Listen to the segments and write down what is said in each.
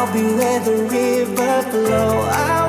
I'll be where the river flows.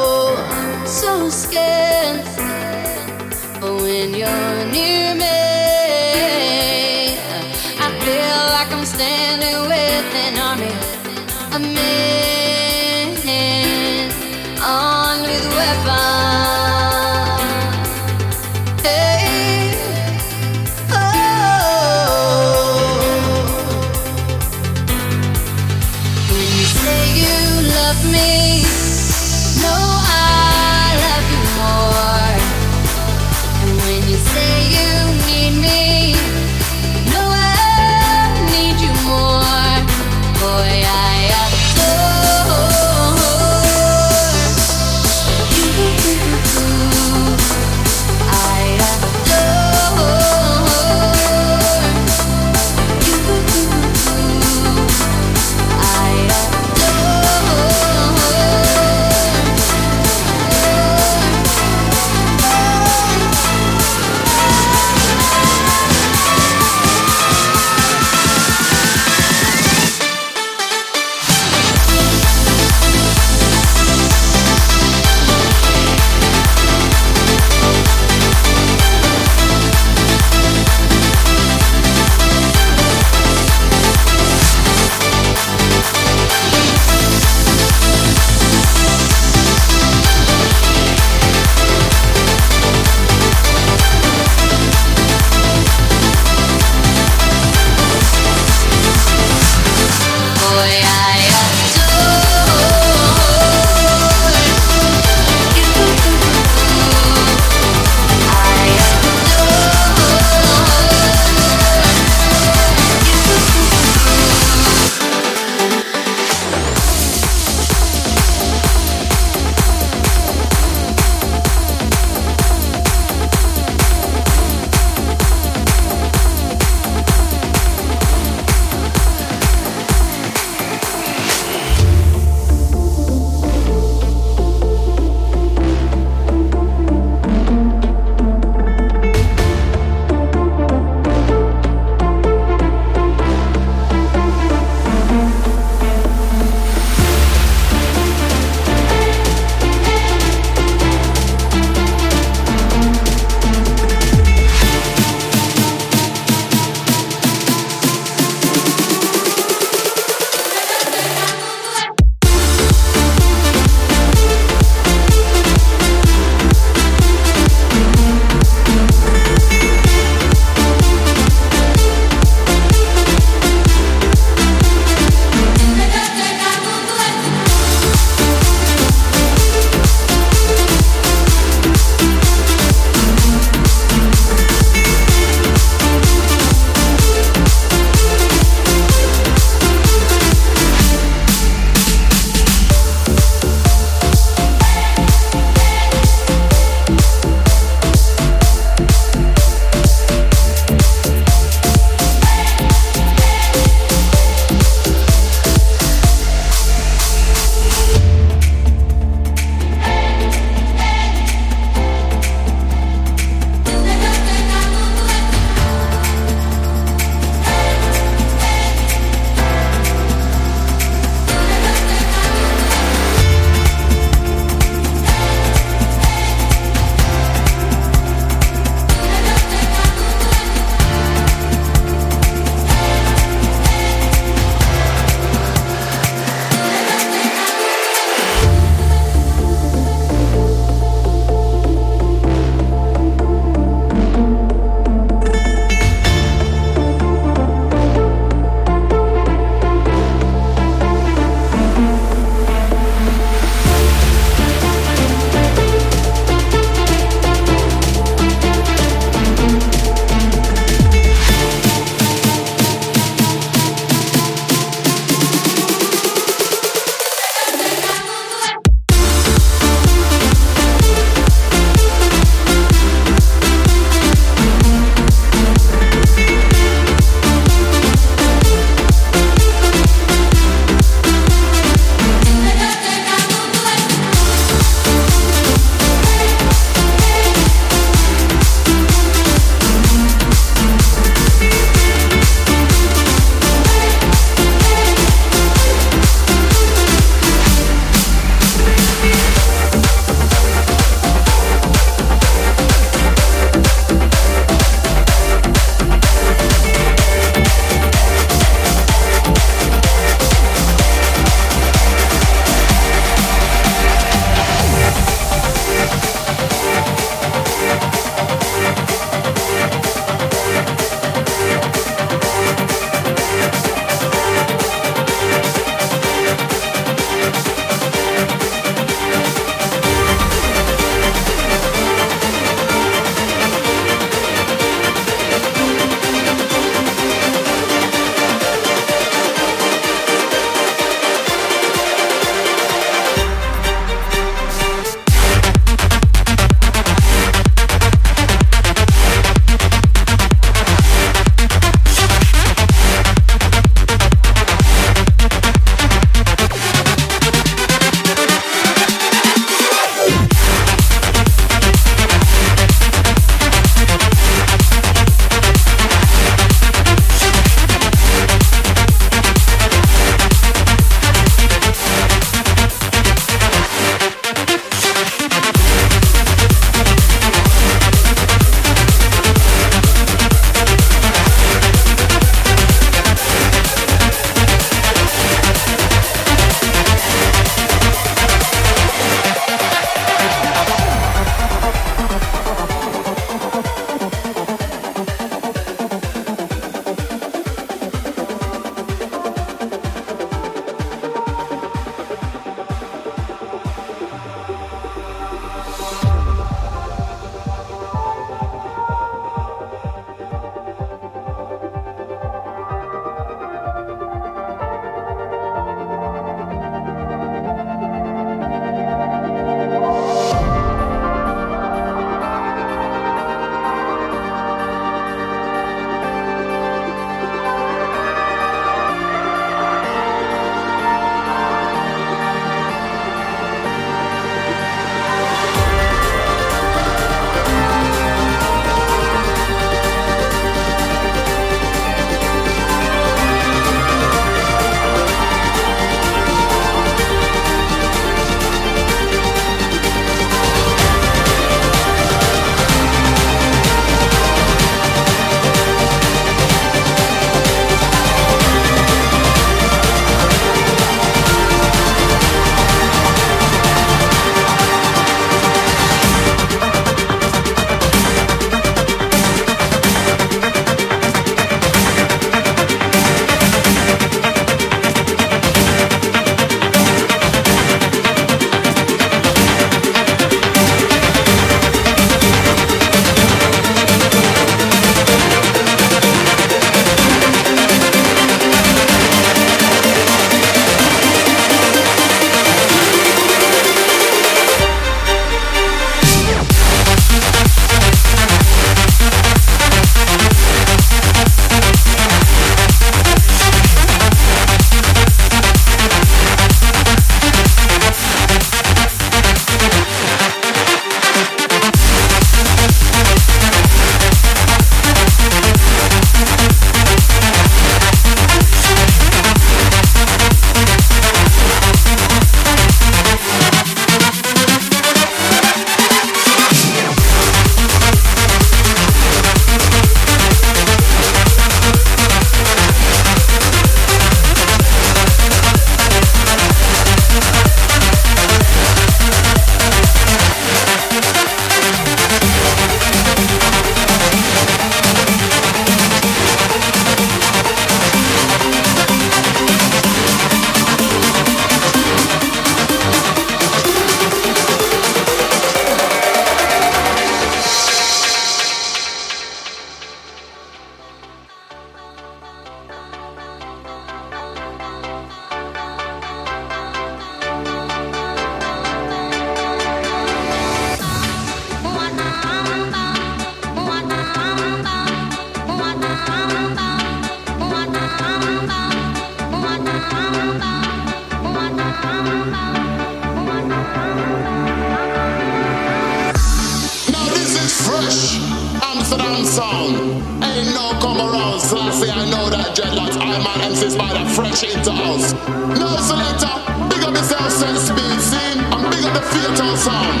the man else is by the fresh into us. No selector, big up yourself, sense being seen, and big up the fatal sound.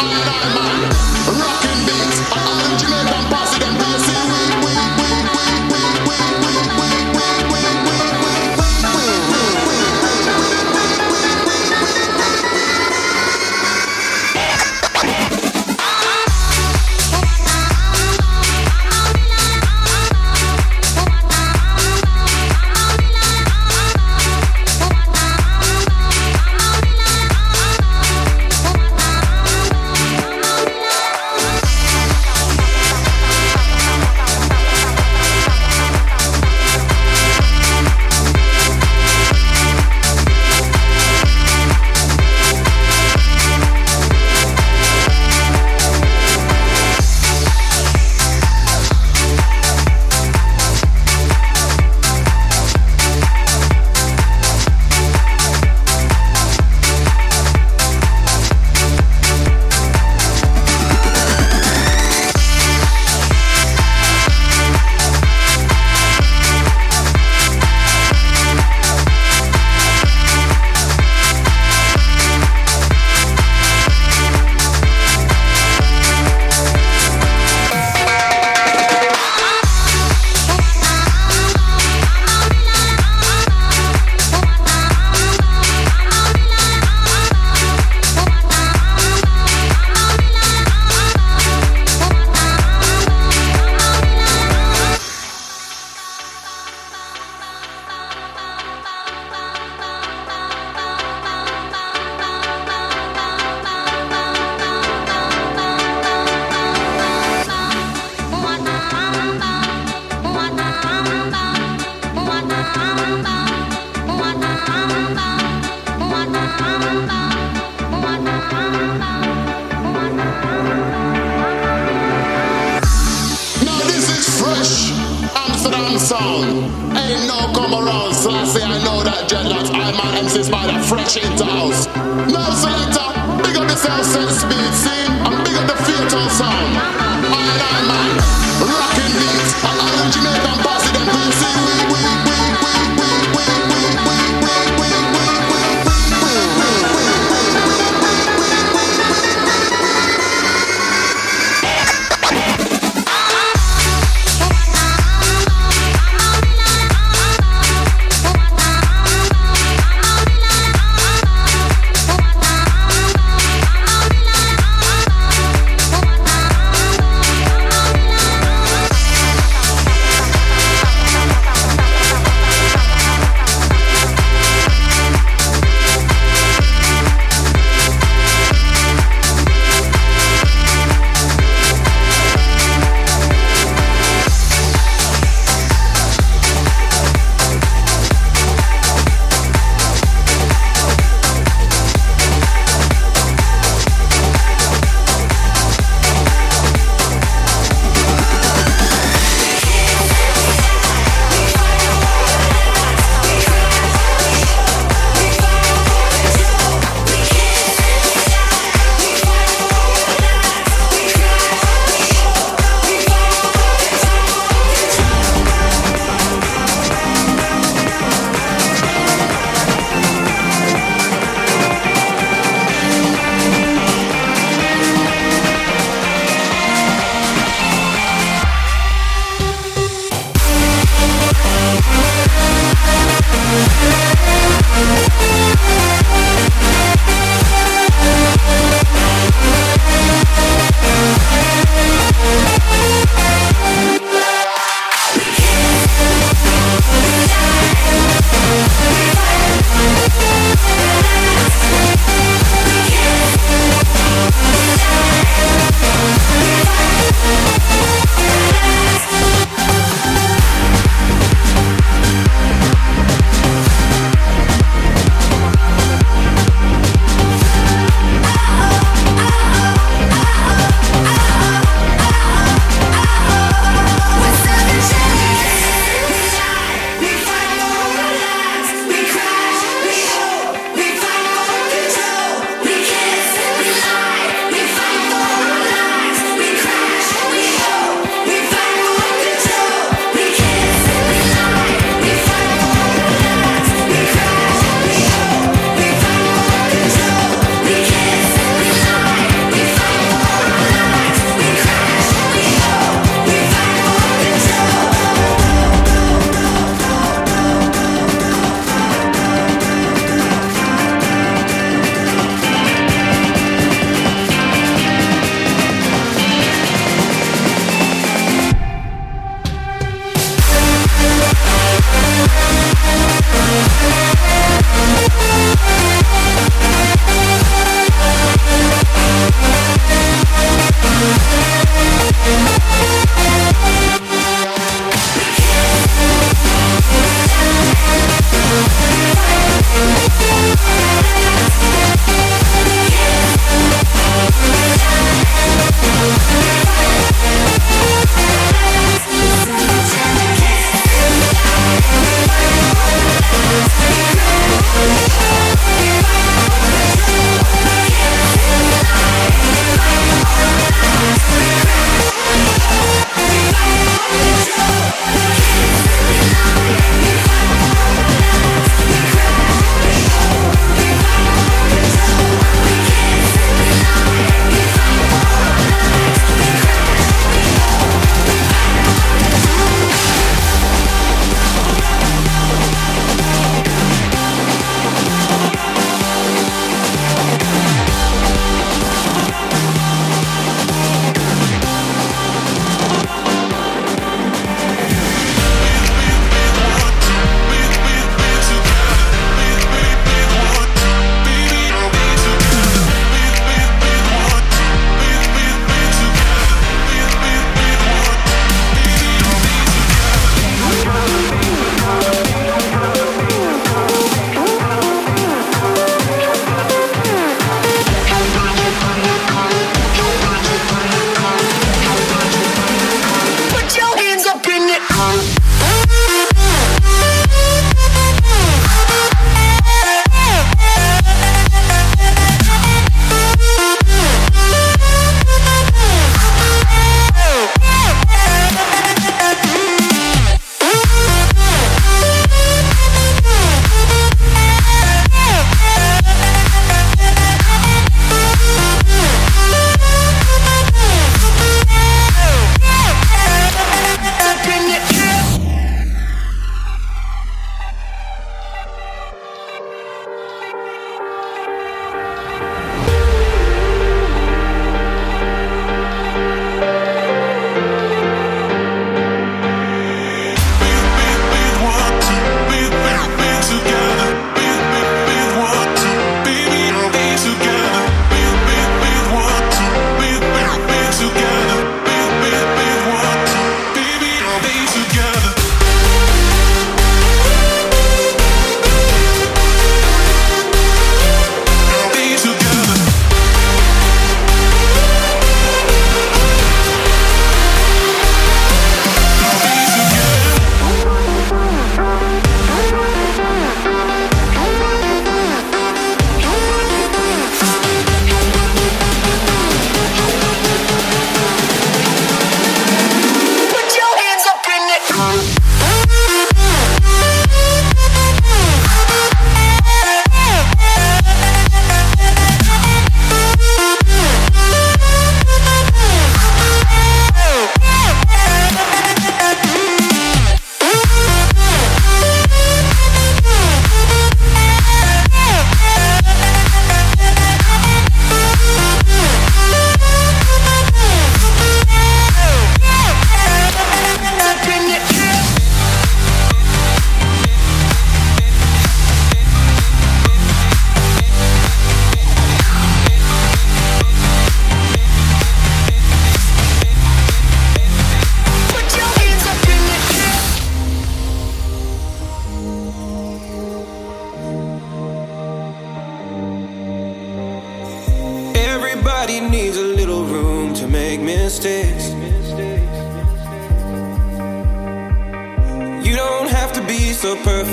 I'm a man.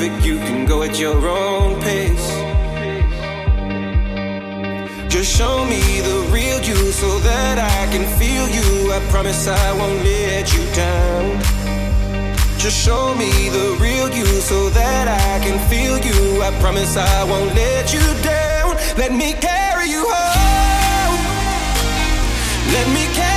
perfect, you can go at your own pace. Just show me the real you so that I can feel you. I promise I won't let you down. Just show me the real you so that I can feel you. I promise I won't let you down. Let me carry you home. Let me carry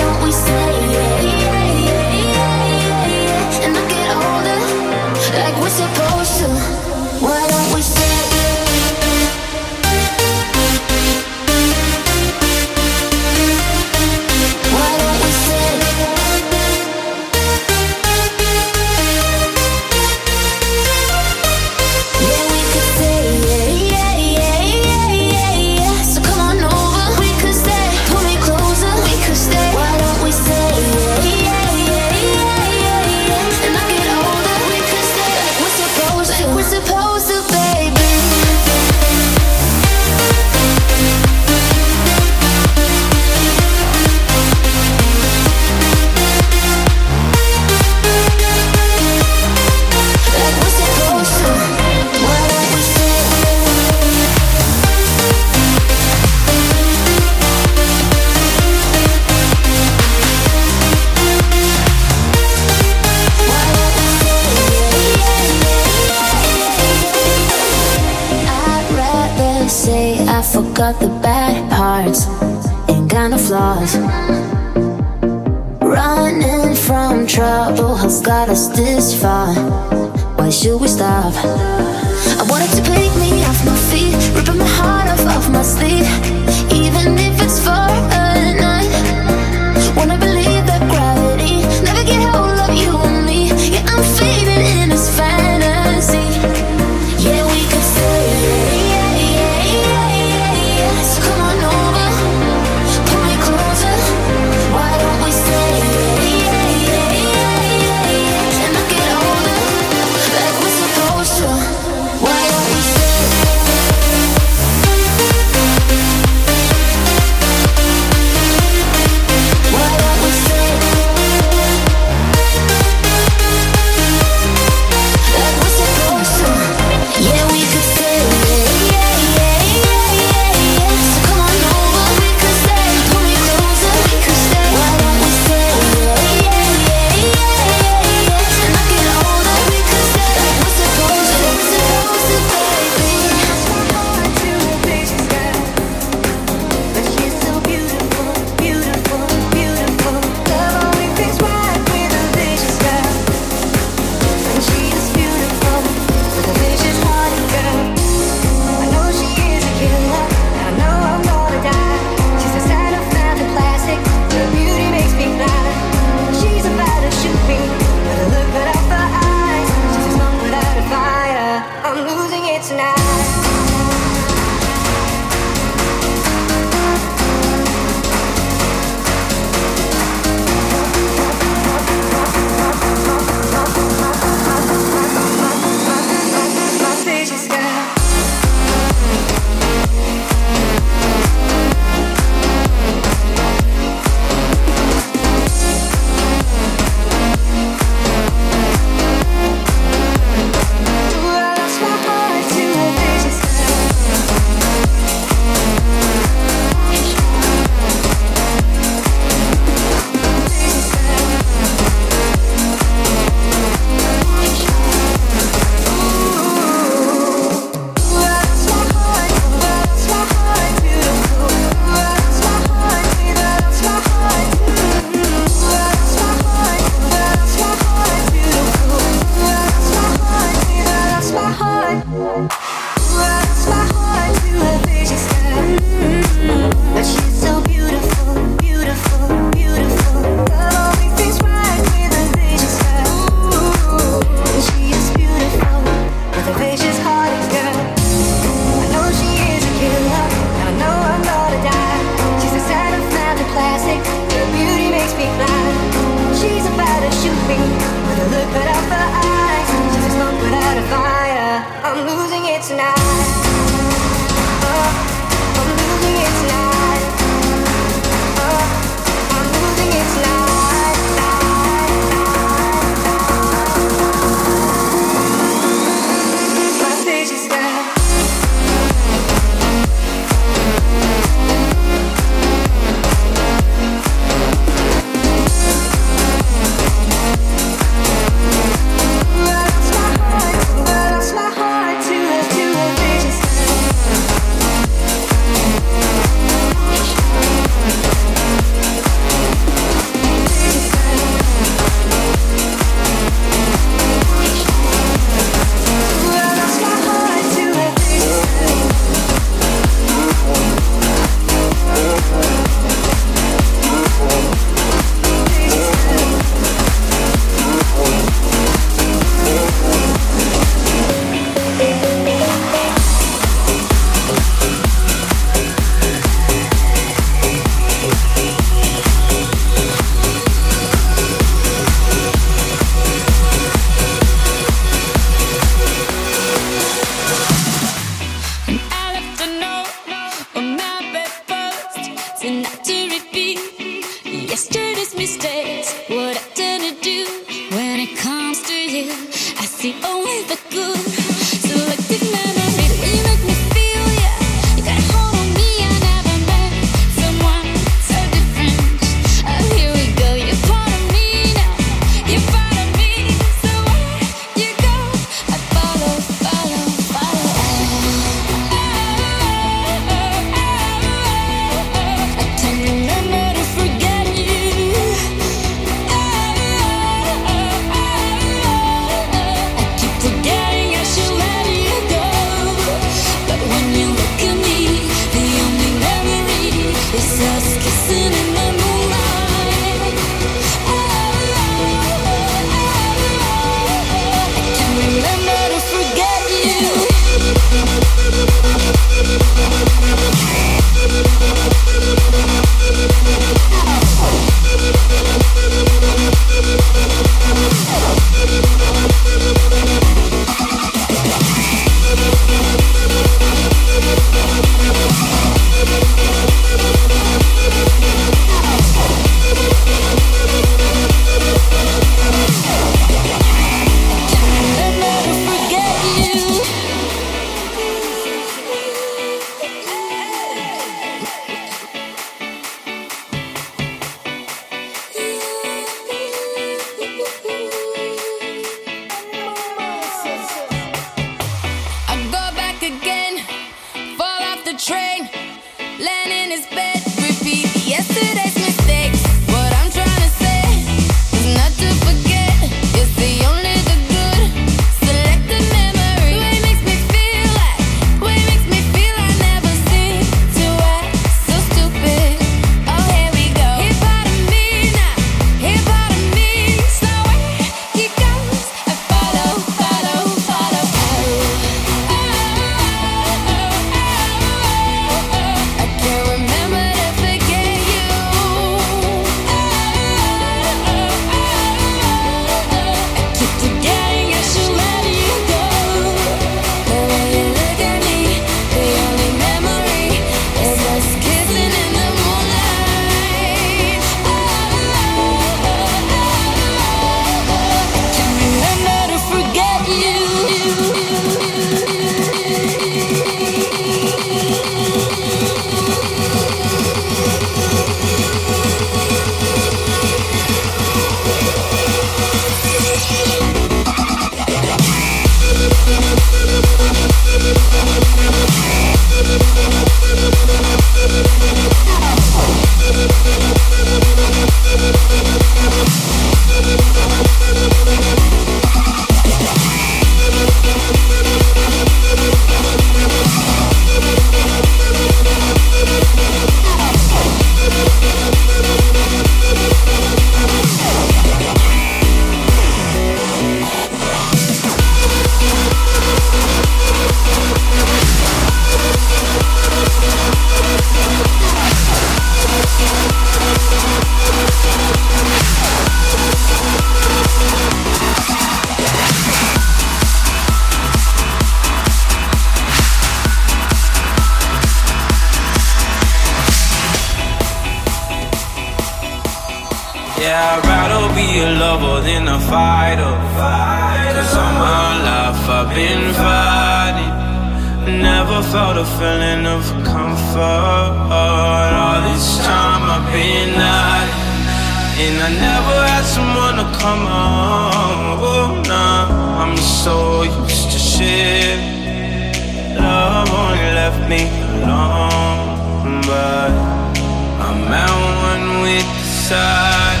with the side.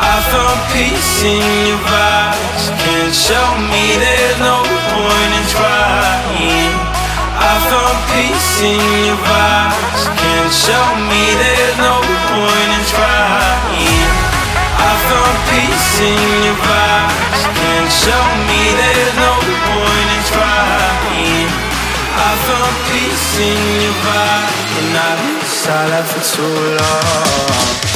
I found peace in your vibes. Can't show me there's no point in trying. I found peace in your vibes. Can't show me there's no point in trying. I found peace in your vibes. Can't show me there's no point in trying. I found peace in your vibe, and I've been silent for too long.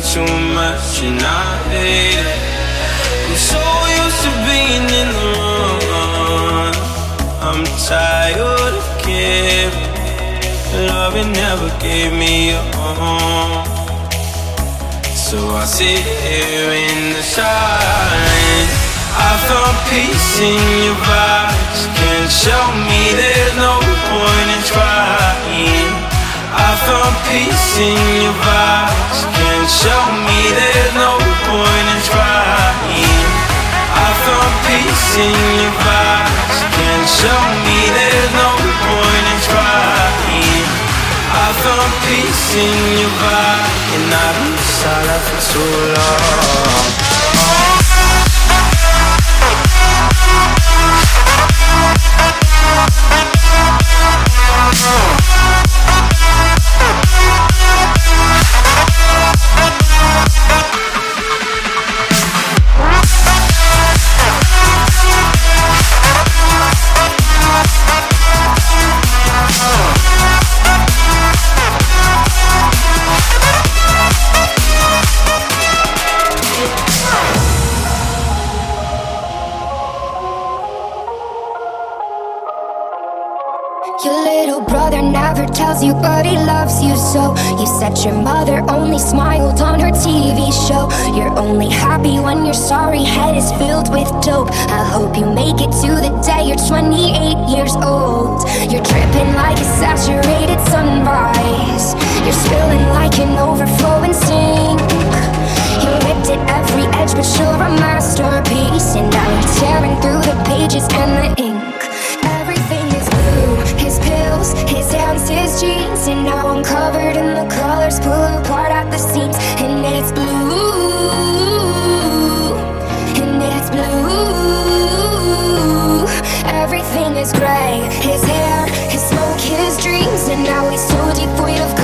Think too much and I hate it. I'm so used to being in the wrong. I'm tired of caring. Loving never gave me a home. So I sit here in the silence. I found peace in your vibes. Can't show me there's no point in trying. I found peace in your vibes. Can't show me there's no point in trying. I found peace in your vibes. Can't show me there's no point in trying. I found peace in your vibe, and I've been silent for too long. Your so. You said your mother only smiled on her TV show. You're only happy when your sorry head is filled with dope. I hope you make it to the day you're 28 years old. You're dripping like a saturated sunrise. You're spilling like an overflowing sink. You ripped at every edge, but you're a masterpiece. And now you're tearing through the pages and the ink clothes, his hands, his jeans, and now I'm covered in the colors, pull apart at the seams, and it's blue, and it's blue. Everything is gray, his hair, his smoke, his dreams, and now he's so deep, we've